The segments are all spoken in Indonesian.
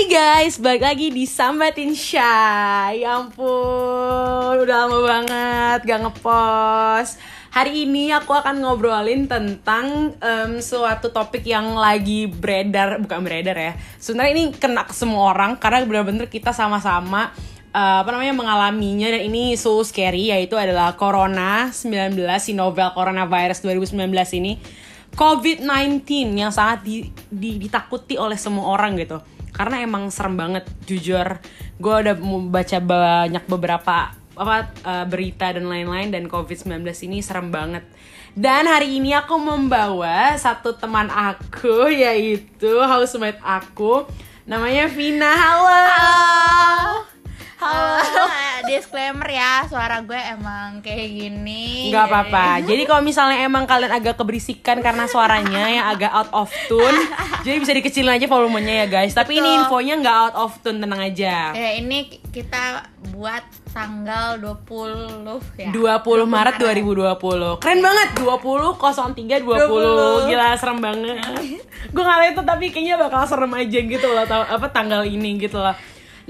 Hai guys, balik lagi di Sambatin Shy Ya ampun, udah lama banget gak ngepost. Hari ini aku akan ngobrolin tentang em, suatu topik yang lagi beredar Bukan beredar ya. Sebenarnya ini kena ke semua orang Karena bener-bener kita sama-sama eh, apa namanya mengalaminya. Dan ini so scary yaitu adalah Corona 19 si novel coronavirus 2019 ini. COVID-19 yang sangat di- di- ditakuti oleh semua orang gitu karena emang serem banget jujur. Gue udah baca banyak beberapa apa eh, berita dan lain-lain dan COVID-19 ini serem banget. Dan hari ini aku membawa satu teman aku yaitu housemate aku. Namanya Vina halo. Halo, disclaimer ya, suara gue emang kayak gini. nggak apa-apa. Jadi kalau misalnya emang kalian agak keberisikan karena suaranya yang agak out of tune jadi bisa dikecilin aja volumenya ya guys. Tapi ini Betul. infonya nggak out of tune tenang aja. Ya, ini kita buat tanggal 20 ya. 20 Maret 2020 Keren banget. 20 03 20 Gila serem banget. Gue gak liat tuh tapi kayaknya bakal serem aja gitu loh Apa tanggal ini gitu loh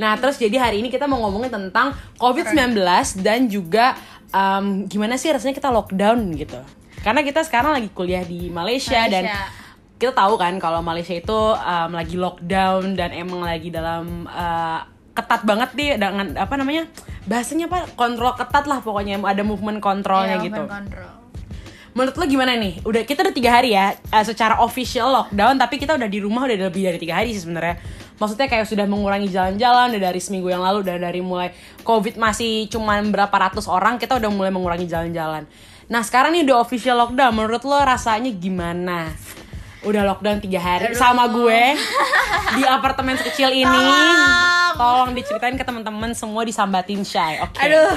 Nah terus jadi hari ini kita mau ngomongin tentang COVID-19 Dan juga em, gimana sih rasanya kita lockdown gitu Karena kita sekarang lagi kuliah di Malaysia, dan Malaysia. kita tahu kan kalau Malaysia itu em, lagi lockdown dan emang lagi dalam eh, ketat banget nih dengan apa namanya bahasanya apa kontrol ketat lah pokoknya ada movement kontrolnya Iya, gitu. control. Menurut lo gimana nih? Udah kita udah tiga hari ya eh, secara official lockdown tapi kita udah di rumah udah lebih dari tiga hari sih sebenarnya. Maksudnya kayak sudah mengurangi jalan-jalan dari seminggu yang lalu udah dari mulai covid masih cuman berapa ratus orang kita udah mulai mengurangi jalan-jalan. Nah sekarang nih udah official lockdown. Menurut lo rasanya gimana? Udah lockdown tiga hari sama gue di apartemen sekecil ini. Tolong diceritain ke teman-teman semua disambatin shy. Oke. Aduh.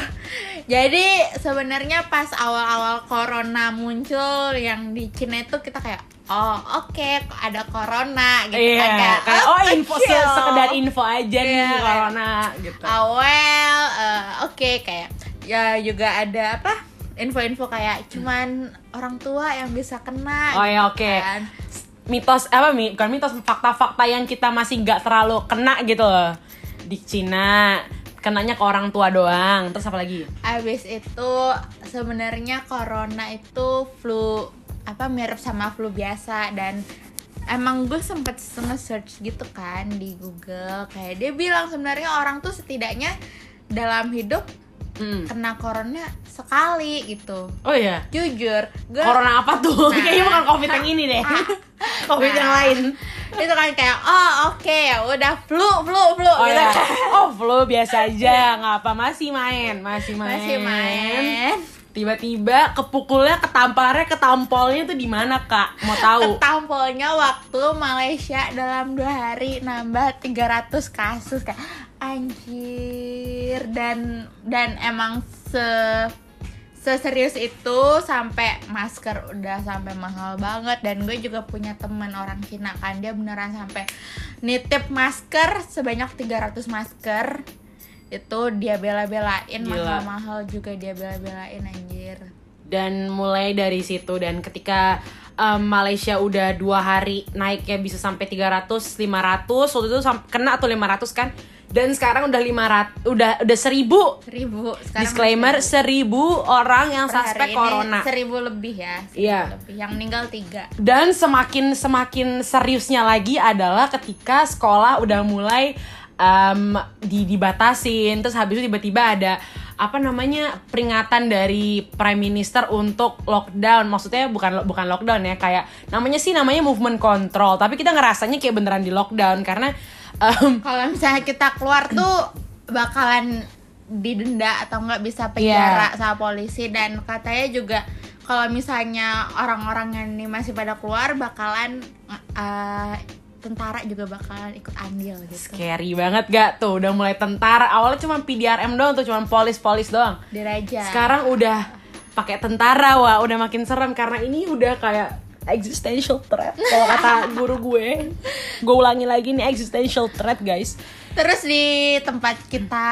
Jadi sebenarnya pas awal-awal corona muncul yang di Cina itu kita kayak oh oke ada corona gitu Iya, kan kayak oh info se- sekedar info aja nih Iya, kayak- corona gitu. Ah, well, eh, oke kayak ya juga ada apa info-info kayak cuman orang tua yang bisa kena Oh ya gitu oke. kan. Mitos apa mi- bukan mitos fakta-fakta yang kita masih nggak terlalu kena gitu loh di Cina kenanya ke orang tua doang terus apa lagi Abis itu sebenarnya corona itu flu apa mirip sama flu biasa. Dan emang gue sempet nge-search gitu kan di Google. Kayak dia bilang sebenarnya orang tuh setidaknya dalam hidup Hmm. kena corona sekali gitu. oh iya? Jujur, gue corona apa tuh? Nah. kayaknya bukan covid yang ini deh. Covid yang Nah, lain. Itu kan kayak oh oke ya udah flu flu flu oh gitu. ya kan. oh flu biasa aja nggak apa masih main masih main. masih main tiba-tiba kepukulnya ketamparnya ketampolnya tuh di mana kak? Mau tahu? Ketampolnya waktu Malaysia dalam dua hari nambah 300 kasus kayak anjir. Dan dan emang se seserius itu sampai masker udah sampai mahal banget. Dan gue juga punya teman orang Cina kan. Dia beneran sampai nitip masker sebanyak 300 masker itu dia bela-belain mahal-mahal juga dia bela-belain anjir dan mulai dari situ dan ketika em, Malaysia udah dua hari naiknya bisa sampai 300 500 waktu itu kena tuh 500 kan dan sekarang udah 500 udah udah 1000 seribu sekarang disclaimer seribu. 1000 orang yang suspek corona seribu lebih ya seribu Iya. lebih. yang meninggal tiga dan semakin semakin seriusnya lagi adalah ketika sekolah udah mulai em, di dibatasin. Terus habis itu tiba-tiba ada apa namanya peringatan dari prime minister untuk lockdown. Maksudnya bukan bukan lockdown ya kayak namanya sih namanya movement control. Tapi kita ngerasanya kayak beneran di lockdown karena em, kalau misalnya kita keluar tuh bakalan didenda atau nggak bisa penjara Iya. sama polisi. Dan katanya juga kalau misalnya orang-orang yang ini masih pada keluar bakalan eh, tentara juga bakalan ikut andil gitu. Scary banget gak tuh? Udah mulai tentara. Awalnya cuma PDRM doang tuh cuma polis-polis doang. Diraja sekarang udah pakai tentara wah udah makin serem. Karena ini udah kayak existential threat kalau kata guru gue. Gue ulangi lagi nih existential threat guys. Terus di tempat kita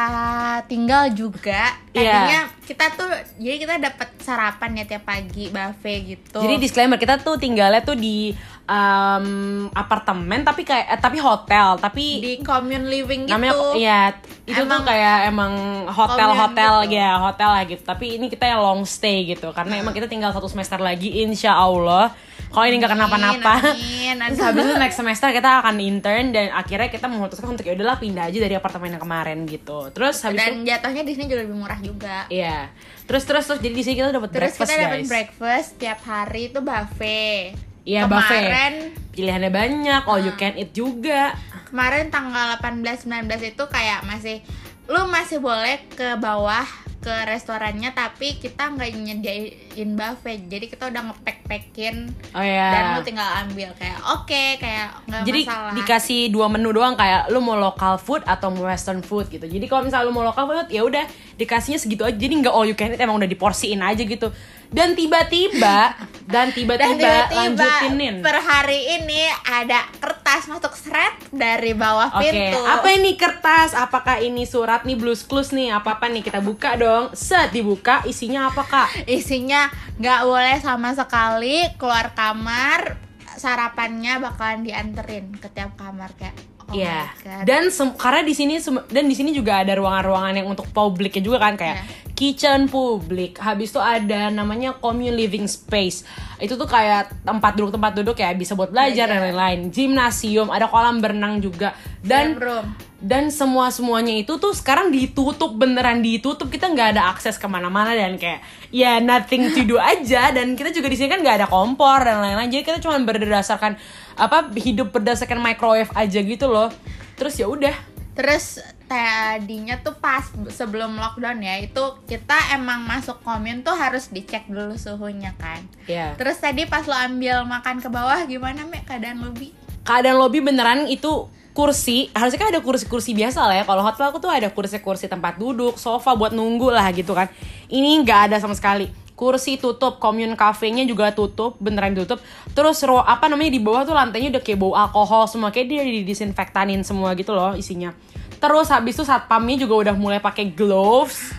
tinggal juga Iya. tadinya kita tuh jadi kita dapat sarapan ya tiap pagi buffet gitu. Jadi disclaimer kita tuh tinggalnya tuh di em, apartemen tapi kayak eh, tapi hotel tapi di commune living gitu. namanya ya itu tuh Emang kayak emang hotel hotel gitu. ya hotel lah gitu tapi ini kita yang long stay gitu karena emang kita tinggal satu semester lagi insya Allah kalau ini nggak kenapa-napa. Terus habis itu next semester kita akan intern dan akhirnya kita memutuskan untuk ya udahlah pindah aja dari apartemen yang kemarin gitu. Terus habis itu Dan jatuhnya di sini juga lebih murah juga. Iya. Terus terus terus jadi di sini kita dapat Terus breakfast kita dapat breakfast tiap hari itu buffet. Iya, buffet. Kemarin Pilihannya banyak, all you can eat juga. kemarin tanggal 18 19 itu kayak masih lu masih boleh ke bawah ke restorannya tapi kita nggak nyediain buffet jadi kita udah ngepack-packin Oh ya. dan lu tinggal ambil kayak oke kayak nggak Jadi masalah dikasih dua menu doang kayak lu mau local food atau mau western food gitu. Jadi kalau misalnya lu mau local food ya udah dikasihnya segitu aja. Jadi nggak all you can eat emang udah diporsiin aja gitu. Dan tiba-tiba dan tiba-tiba lanjutinin. per hari ini ada kertas masuk seret dari bawah Oke, pintu apa ini kertas? Apakah ini surat nih blues clues nih? Apa apa nih kita buka dong? Set dibuka, isinya apa kak? isinya nggak boleh sama sekali keluar kamar sarapannya bakalan dianterin ke tiap kamar kayak oh God. Dan karena di sini dan di sini juga ada ruangan-ruangan yang untuk publiknya juga kan kayak Iya. kitchen publik. Habis itu ada namanya commune living space. Itu tuh kayak tempat duduk tempat duduk ya bisa buat belajar dan lain-lain. Gimnasium, ada kolam berenang juga. Dan room. Dan semua semuanya itu tuh sekarang ditutup beneran ditutup. Kita nggak ada akses ke mana-mana dan kayak ya nothing to do aja. Dan kita juga di sini kan nggak ada kompor dan lain-lain. Jadi kita cuma berdasarkan apa hidup berdasarkan microwave aja gitu loh. Terus ya udah. Terus tadinya tuh pas sebelum lockdown ya itu kita emang masuk komin tuh harus dicek dulu suhunya kan. ya Terus tadi pas lo ambil makan ke bawah gimana Mek keadaan lobby? keadaan lobby beneran itu kursi harusnya kan ada kursi-kursi biasa lah ya. Kalau hotel aku tuh ada kursi-kursi tempat duduk sofa buat nunggu lah gitu kan. Ini nggak ada sama sekali. Kursi tutup commune cafe-nya juga tutup beneran tutup. Terus ro apa namanya di bawah tuh lantainya udah kayak bau alkohol semua kayak dia didisinfektanin semua gitu loh isinya. Terus habis itu satpamnya juga udah mulai pakai gloves.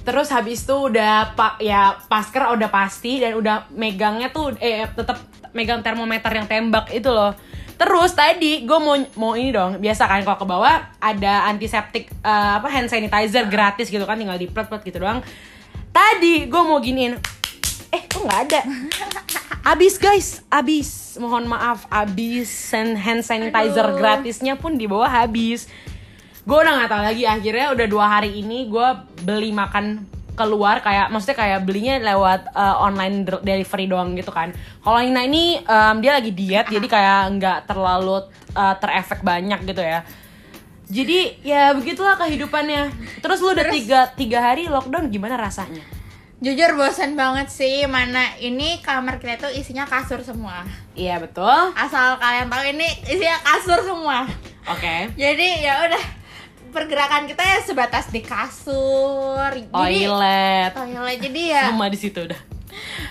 Terus habis itu udah pak ya masker udah pasti dan udah megangnya tuh eh tetap megang termometer yang tembak itu loh. Terus tadi gue mau mau ini dong biasa kan kalau ke bawah ada antiseptik eh, apa hand sanitizer gratis gitu kan tinggal diplet-plet gitu doang. Tadi gue mau giniin eh kok nggak ada abis guys abis mohon maaf abis hand hand sanitizer Aduh. gratisnya pun di bawah habis gue udah nggak tahu lagi akhirnya udah dua hari ini gue beli makan keluar kayak maksudnya kayak belinya lewat uh, online delivery doang gitu kan. Kalau Nina ini um, dia lagi diet jadi kayak nggak terlalu uh, terefek banyak gitu ya. Jadi ya begitulah kehidupannya. Terus lu udah Terus- tiga tiga hari lockdown gimana rasanya? Jujur bosan banget sih. Mana ini kamar kita tuh isinya kasur semua. iya betul. Asal kalian tahu ini isinya kasur semua. oke. Jadi ya udah pergerakan kita ya sebatas di kasur. Jadi toilet toilet jadi ya sama di situ udah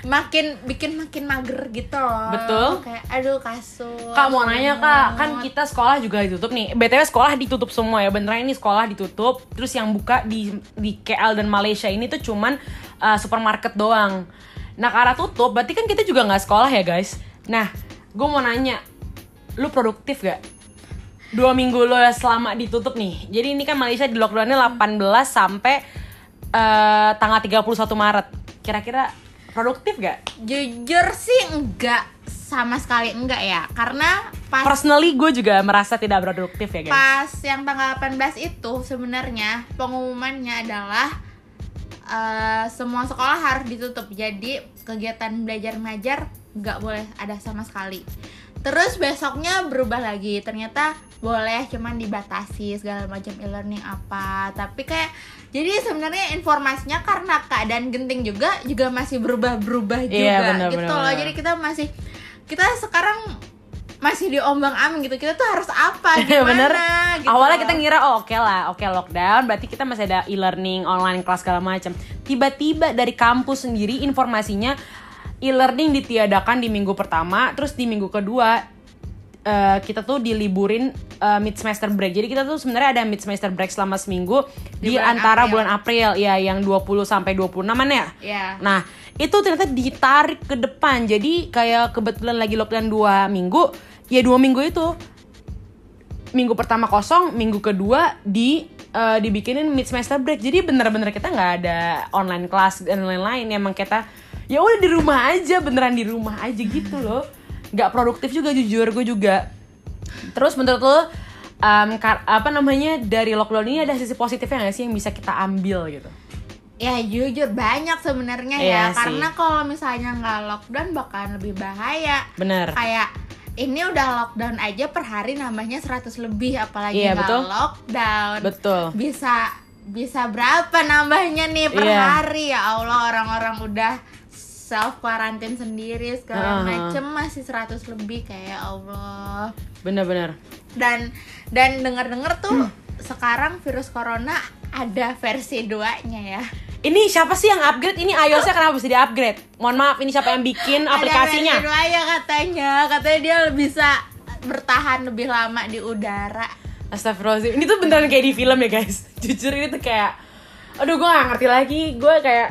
makin bikin makin mager gitu loh. Betul. Kayak aduh kasur. Kak mau nanya kak, kan kita sekolah juga ditutup nih. btw sekolah ditutup semua ya, beneran ini sekolah ditutup. Terus yang buka di di KL dan Malaysia ini tuh cuman uh, supermarket doang. Nah karena tutup, berarti kan kita juga nggak sekolah ya guys. Nah, gue mau nanya, lu produktif gak? Dua minggu lo selama ditutup nih. Jadi ini kan Malaysia di lockdownnya 18 sampai uh, tanggal 31 Maret. Kira-kira produktif gak? jujur sih enggak sama sekali enggak ya. Karena pas Personally gue juga merasa tidak produktif ya guys. pas yang tanggal 18 itu sebenarnya pengumumannya adalah eh, semua sekolah harus ditutup jadi kegiatan belajar mengajar nggak boleh ada sama sekali terus besoknya berubah lagi. Ternyata boleh cuman dibatasi segala macam e-learning apa. Tapi kayak jadi sebenarnya informasinya karena keadaan genting juga juga masih berubah-berubah juga Iya, benar, gitu loh. Jadi kita masih kita sekarang masih diombang ambing gitu. Kita tuh harus apa? Iya, gimana bener. gitu Awalnya loh. kita ngira oh oke lah, oke lockdown, berarti kita masih ada e-learning, online kelas segala macam. Tiba-tiba dari kampus sendiri informasinya e-learning ditiadakan di minggu pertama, terus di minggu kedua eh, kita tuh diliburin eh, mid semester break. Jadi kita tuh sebenarnya ada mid semester break selama seminggu di, Di bulan antara April. bulan April ya yang 20 sampai 26 ya. Iya. Nah, itu ternyata ditarik ke depan. Jadi kayak kebetulan lagi lockdown dua minggu, ya dua minggu itu minggu pertama kosong, minggu kedua di eh, dibikinin mid semester break. Jadi bener-bener kita nggak ada online class dan lain-lain. Emang kita ya udah di rumah aja, beneran di rumah aja gitu loh. Nggak produktif juga jujur gue juga. Terus menurut lo em, kar- apa namanya dari lockdown ini ada sisi positifnya nggak sih yang bisa kita ambil gitu? Ya jujur banyak sebenarnya Iya ya sih. karena kalau misalnya nggak lockdown bakalan lebih bahaya. Bener. Kayak ini udah lockdown aja per hari nambahnya 100 lebih apalagi Iya, nggak betul. lockdown. Betul. Bisa bisa berapa nambahnya nih per Iya. hari ya Allah orang-orang udah self quarantine sendiri segala Uh-huh. macem masih 100 lebih kayak ya Allah. Bener-bener. Dan dan denger-denger tuh Hmm. sekarang virus corona ada versi 2-nya ya. Ini siapa sih yang upgrade? Ini iOS-nya kenapa bisa di-upgrade? Mohon maaf, ini siapa yang bikin aplikasinya? Ada versi 2 ya katanya. Katanya dia bisa bertahan lebih lama di udara. Astagfirullahaladzim. Ini tuh beneran kayak di film ya guys. Jujur ini tuh kayak, aduh gue gak ngerti lagi. Gue kayak,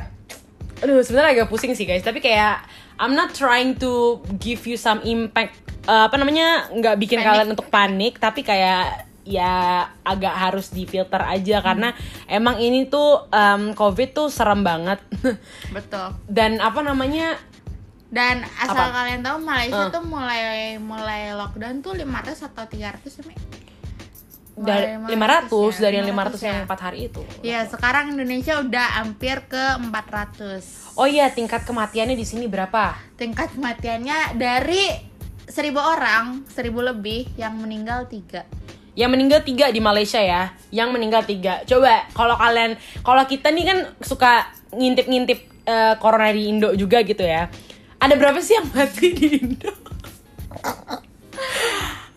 aduh sebenarnya agak pusing sih guys. Tapi kayak, I'm not trying to give you some impact. eh, apa namanya? Nggak bikin Panik. kalian untuk panik. Tapi kayak ya agak harus difilter aja karena emang ini tuh em, covid tuh serem banget Betul. dan apa namanya Dan asal Apa? kalian tahu Malaysia Eh. tuh mulai mulai lockdown tuh 500 atau 300 ya, Mi? Dari Mulai 500 ya, dari yang 500 ya. yang 4 hari itu Ya, sekarang Indonesia udah hampir ke 400. oh iya tingkat kematiannya di sini berapa Tingkat kematiannya dari 1000 orang, 1000 lebih yang meninggal 3. yang meninggal tiga di Malaysia ya yang meninggal tiga coba kalau kalian kalau kita nih kan suka ngintip-ngintip eh, corona di Indo juga gitu ya ada berapa sih yang mati di Indo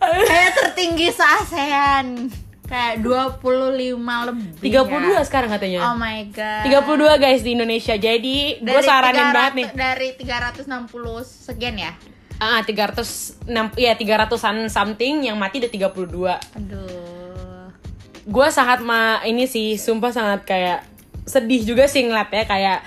Kayak tertinggi se-ASEAN. Kayak 25 lebih. 32 ya. sekarang katanya Oh my god. 32 guys di Indonesia jadi gue saranin 300 banget nih Dari 360 sekian ya. ah 306 ya 300an something yang mati udah 32 Aduh. gue sangat ma ini sih sumpah sangat kayak sedih juga sih ngeliat ya kayak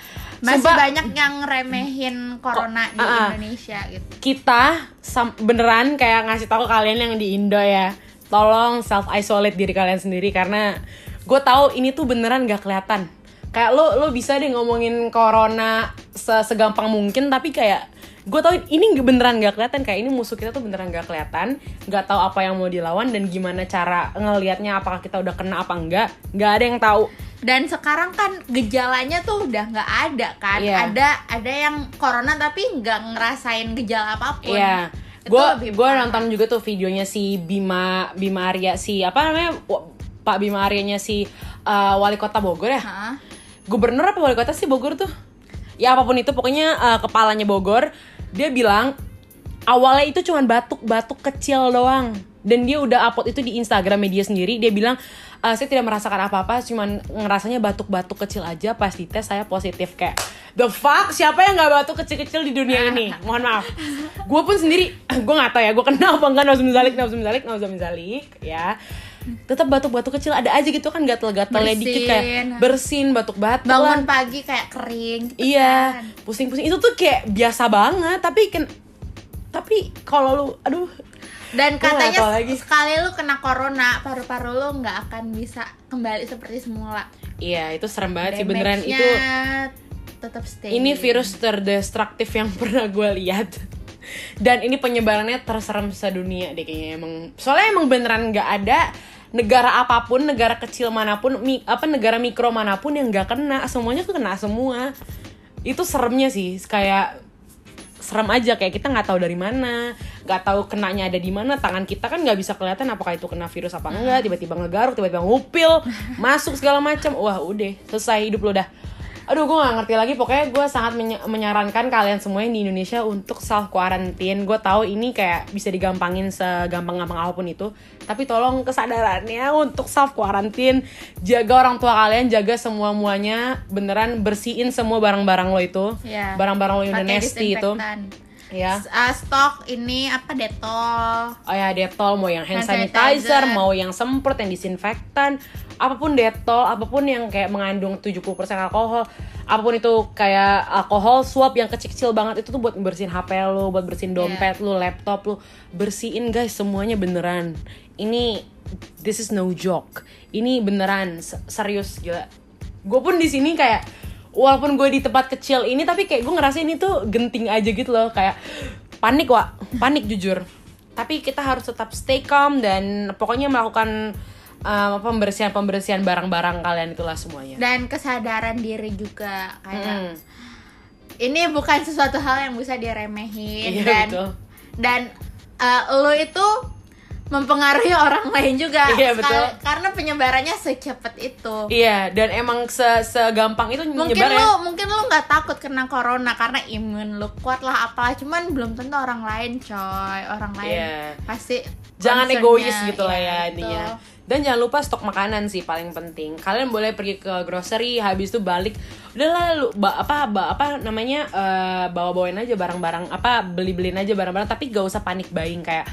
Masih sumpah, banyak yang remehin corona di ah. Indonesia gitu. kita sam- beneran kayak ngasih tahu kalian yang di Indo ya tolong self isolate diri kalian sendiri karena gue tahu ini tuh beneran gak kelihatan kayak lo lo bisa deh ngomongin corona se- segampang mungkin tapi kayak gue tahu ini beneran gak kelihatan kayak ini musuh kita tuh beneran gak kelihatan nggak tahu apa yang mau dilawan dan gimana cara ngelihatnya apakah kita udah kena apa enggak nggak ada yang tahu Dan sekarang kan gejalanya tuh udah nggak ada kan. Iya. Ada ada yang corona tapi nggak ngerasain gejala apa pun. Iya. Itu Gue gue nonton juga tuh videonya si Bima Bima Arya si apa namanya Pak Bima Aryanya si uh, wali kota Bogor ya. Hah? Gubernur apa wali kota sih Bogor tuh? Ya apa pun itu pokoknya uh, kepalanya Bogor dia bilang awalnya itu cuman batuk-batuk kecil doang. Dan dia udah upload itu di Instagram media sendiri. Dia bilang "Eh, saya tidak merasakan apa-apa cuman ngerasanya batuk-batuk kecil aja. Pas dites saya positif. Kayak the fuck? Siapa yang nggak batuk kecil-kecil di dunia ini? Mohon maaf. Gue pun sendiri gue nggak tahu ya gue kenal apa enggak nausum zalik nausum zalik nausum zalik ya tetap batuk-batuk kecil ada aja gitu kan gatel-gatelnya dikit kayak Bersin. batuk-batuk lah. Bangun pagi kayak kering gitu Iya, kan. pusing-pusing itu tuh kayak biasa banget, tapi kan tapi kalau lu aduh Dan katanya lagi. sekali lu kena corona, paru-paru lu nggak akan bisa kembali seperti semula. iya itu serem banget sih beneran itu tetap stay. ini virus terdestruktif yang pernah gue lihat dan ini penyebarannya terserem sedunia deh kayaknya emang soalnya emang beneran nggak ada negara apa pun negara kecil mana pun mi, apa negara mikro mana pun yang nggak kena semuanya tuh kena semua. Itu seremnya sih kayak serem aja kayak kita nggak tahu dari mana nggak tahu kenanya ada di mana tangan kita kan nggak bisa kelihatan apakah itu kena virus apa enggak tiba-tiba ngegaruk tiba-tiba ngupil masuk segala macam. Wah udah selesai hidup lo dah aduh gue gak ngerti lagi. Pokoknya gue sangat menye- menyarankan kalian semua yang di Indonesia untuk self quarantine gue tahu ini kayak bisa digampangin segampang-gampang apa pun itu. Tapi tolong kesadarannya untuk self quarantine jaga orang tua kalian jaga semua muanya beneran bersihin semua barang-barang lo itu. Iya. barang-barang lo yang udah nasty itu. Ya. Uh, stok ini apa detol Oh ya Dettol mau yang hand, Hand sanitizer, sanitizer. mau yang semprot, yang disinfektan, apa pun Dettol, apa pun yang kayak mengandung 70% alkohol, apa pun itu kayak alkohol swab yang kecil-kecil banget itu tuh buat bersihin HP lu, buat bersihin dompet lu, laptop lu, bersihin guys semuanya beneran. Ini this is no joke. Ini beneran se- serius gila. Gue pun di sini kayak walaupun gue di tempat kecil ini tapi kayak gue ngerasa ini tuh genting aja gitu loh kayak panik wa panik jujur tapi kita harus tetap stay calm dan pokoknya melakukan uh, pembersihan pembersihan barang-barang kalian itulah semuanya dan kesadaran diri juga kayak Hmm. ini bukan sesuatu hal yang bisa diremehin Iya, dan betul. dan uh, lo itu mempengaruhi orang lain juga Iya, betul. Kar- karena penyebarannya secepat itu iya dan emang se segampang itu mungkin nyebar ya. lu mungkin lu nggak takut kena corona karena imun lu kuat lah apalah cuman belum tentu orang lain coy orang lain Iya. pasti jangan egois gitu lah iya, ya betul. intinya dan jangan lupa stok makanan sih paling penting kalian boleh pergi ke grocery habis itu balik udahlah lu ba- apa ba- apa namanya eh, bawa bawain aja barang-barang apa beli beliin aja barang-barang tapi gak usah panik buying kayak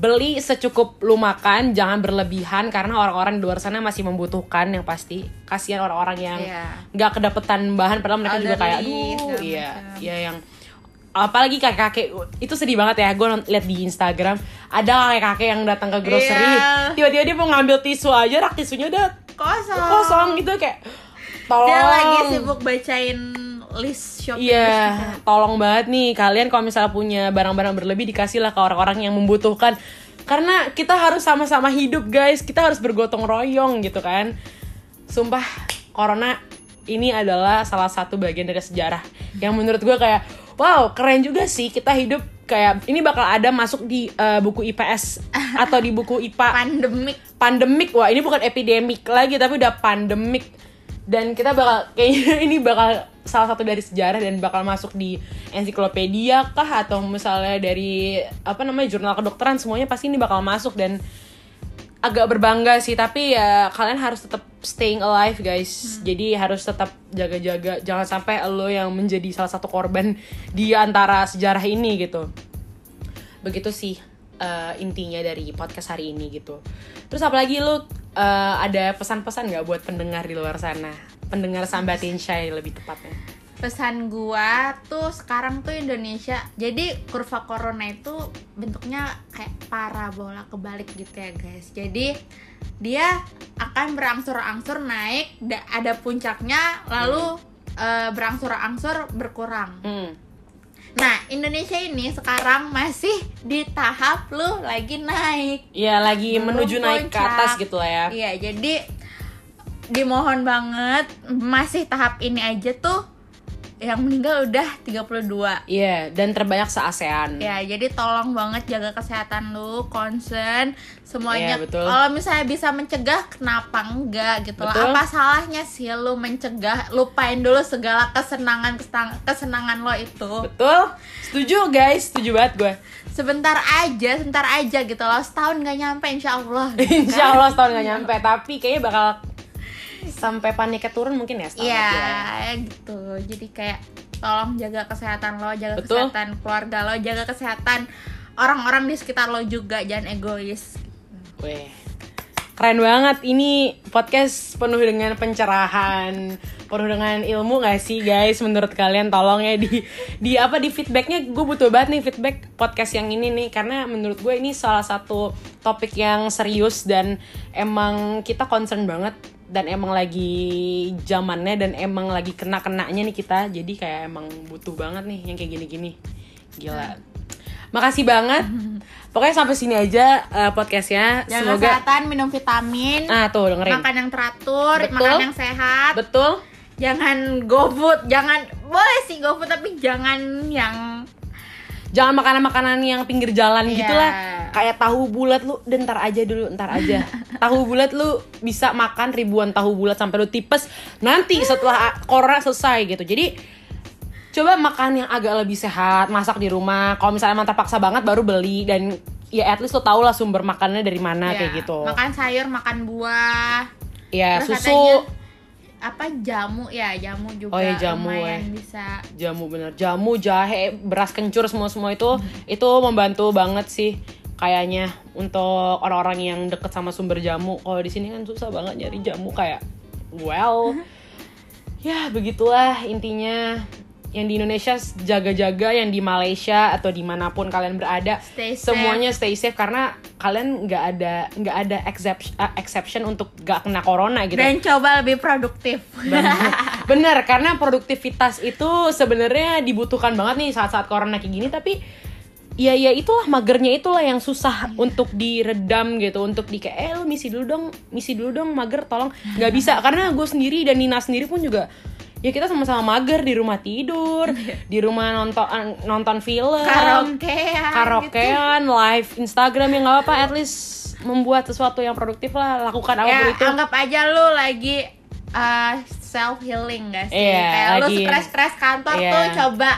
beli secukup lu makan jangan berlebihan karena orang-orang di luar sana masih membutuhkan yang pasti kasihan orang-orang yang Iya. nggak kedapetan bahan padahal mereka juga kayak aduh iya iya yang apalagi kakek-kakek itu sedih banget ya gue liat di Instagram ada kakek-kakek yang datang ke grocery Iya. tiba-tiba dia mau ngambil tisu aja rak tisunya udah kosong kosong gitu kayak tolong dia lagi sibuk bacain list shopping Iya, juga. tolong banget nih kalian kalau misalnya punya barang-barang berlebih dikasih lah ke orang-orang yang membutuhkan. Karena kita harus sama-sama hidup guys, kita harus bergotong royong gitu kan. Sumpah, corona ini adalah salah satu bagian dari sejarah yang menurut gue kayak wow keren juga sih kita hidup kayak ini bakal ada masuk di uh, buku IPS atau di buku IPA pandemik pandemik wah ini bukan epidemik lagi tapi udah pandemik dan kita bakal kayaknya ini bakal salah satu dari sejarah dan bakal masuk di ensiklopedia kah? Atau misalnya dari apa namanya jurnal kedokteran semuanya pasti ini bakal masuk dan agak berbangga sih. Tapi ya kalian harus tetap staying alive guys. Jadi harus tetap jaga-jaga. Jangan sampai lo yang menjadi salah satu korban di antara sejarah ini gitu. Begitu sih eh, intinya dari podcast hari ini gitu. Terus apalagi lu eh, ada pesan-pesan nggak buat pendengar di luar sana? Pendengar sambatin shy lebih tepatnya. Pesan gua tuh sekarang tuh Indonesia. Jadi kurva corona itu bentuknya kayak parabola kebalik gitu ya guys. Jadi dia akan berangsur-angsur naik da- ada puncaknya lalu eh, berangsur-angsur berkurang. Hmm. Nah Indonesia ini sekarang masih di tahap lu lagi naik ya lagi Belum menuju naik ke puncak. atas gitu lah ya Iya, jadi dimohon banget masih tahap ini aja tuh yang meninggal udah 32. Iya, dan terbanyak se-ASEAN. Ya, jadi tolong banget jaga kesehatan lu, concern semuanya. Iya, betul. Kalau misalnya bisa mencegah, kenapa enggak gitu. Betul. Apa salahnya sih lu mencegah? Lupain dulu segala kesenangan kesenang- kesenangan lo itu. Betul? Setuju guys, setuju banget gue. Sebentar aja, sebentar aja gitu loh. Setahun gak nyampe insya Allah. gitu Insya kan. Allah setahun gak nyampe, tapi kayaknya bakal sampai paniknya turun mungkin ya Iya, ya. gitu. Jadi kayak tolong jaga kesehatan lo, jaga Betul. kesehatan keluarga lo, jaga kesehatan orang-orang di sekitar lo juga, jangan egois. Weh. Keren banget ini podcast penuh dengan pencerahan, penuh dengan ilmu gak sih guys? Menurut kalian tolong ya di di apa di feedbacknya gue butuh banget nih feedback podcast yang ini nih karena menurut gue ini salah satu topik yang serius dan emang kita concern banget dan emang lagi zamannya dan emang lagi kena kenanya nih kita. Jadi kayak emang butuh banget nih yang kayak gini-gini. Gila. Makasih banget. Pokoknya sampai sini aja uh, podcastnya. Semoga kesehatan, minum vitamin, ah tuh dengerin. Makan yang teratur, Betul. makan yang sehat. betul. Jangan gofood, jangan boleh sih gofood tapi jangan yang jangan makanan-makanan yang pinggir jalan Iya. gitu lah. Kayak tahu bulat lu "Udah, ntar aja dulu ntar aja. Tahu bulat lu bisa makan ribuan tahu bulat sampai lu tipes. Nanti setelah corona selesai gitu. Jadi coba makan yang agak lebih sehat masak di rumah. Kalau misalnya emang terpaksa banget baru beli. Dan ya at least lo tau lah sumber makannya dari mana ya, kayak gitu. Makan sayur, makan buah. ya Terus susu. katanya- apa jamu? Ya jamu juga Oh, iya, jamu, lumayan eh. bisa. Jamu bener. Jamu jahe beras kencur semua semua itu itu membantu banget sih kayaknya untuk orang-orang yang deket sama sumber jamu. Kalau di sini kan susah banget nyari jamu kayak well ya begitulah intinya yang di Indonesia jaga-jaga yang di Malaysia atau di mana pun kalian berada Stay safe. semuanya stay safe karena kalian nggak ada nggak ada exception, exception untuk gak kena corona gitu. Dan coba lebih produktif. Bener, bener, karena produktivitas itu sebenarnya dibutuhkan banget nih saat-saat corona kayak gini tapi ya ya itulah magernya itulah yang susah untuk diredam gitu untuk di kayak eh lu misi dulu dong misi dulu dong mager tolong. Nggak bisa karena gue sendiri dan Nina sendiri pun juga ya kita sama-sama mager di rumah tidur di rumah nonton nonton film karaokean gitu. karaokean live Instagram ya nggak apa-apa at least membuat sesuatu yang produktif lah lakukan ya apa pun itu anggap aja lu lagi self healing gak sih Iya, kayak lu lagi- stres stres kantor Iya. tuh coba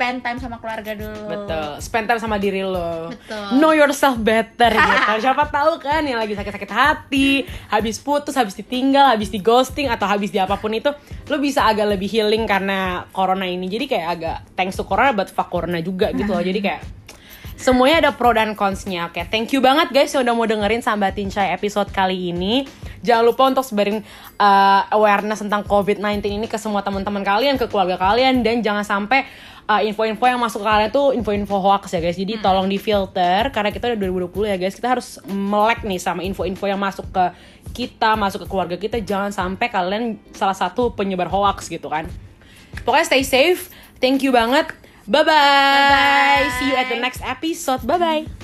spend time sama keluarga dulu Betul, spend time sama diri lo. Betul. Know yourself better gitu. Siapa tahu kan yang lagi sakit-sakit hati, habis putus, habis ditinggal, habis di ghosting atau habis di apa pun itu, lo bisa agak lebih healing karena corona ini. Jadi kayak agak thanks to corona but fuck corona juga gitu loh. Jadi kayak semuanya ada pro dan cons-nya. Oke, thank you banget guys yang udah mau dengerin Sambatin Chai episode kali ini. Jangan lupa untuk sebarin uh, awareness tentang COVID-19 ini ke semua teman-teman kalian, ke keluarga kalian dan jangan sampai uh, info-info yang masuk ke kalian tuh info-info hoax ya guys. Jadi tolong difilter karena kita udah 2020 ya guys. Kita harus melek nih sama info-info yang masuk ke kita, masuk ke keluarga kita. Jangan sampai kalian salah satu penyebar hoax gitu kan. Pokoknya stay safe. Thank you banget. Bye-bye. Bye-bye. See you at the next episode. Bye-bye.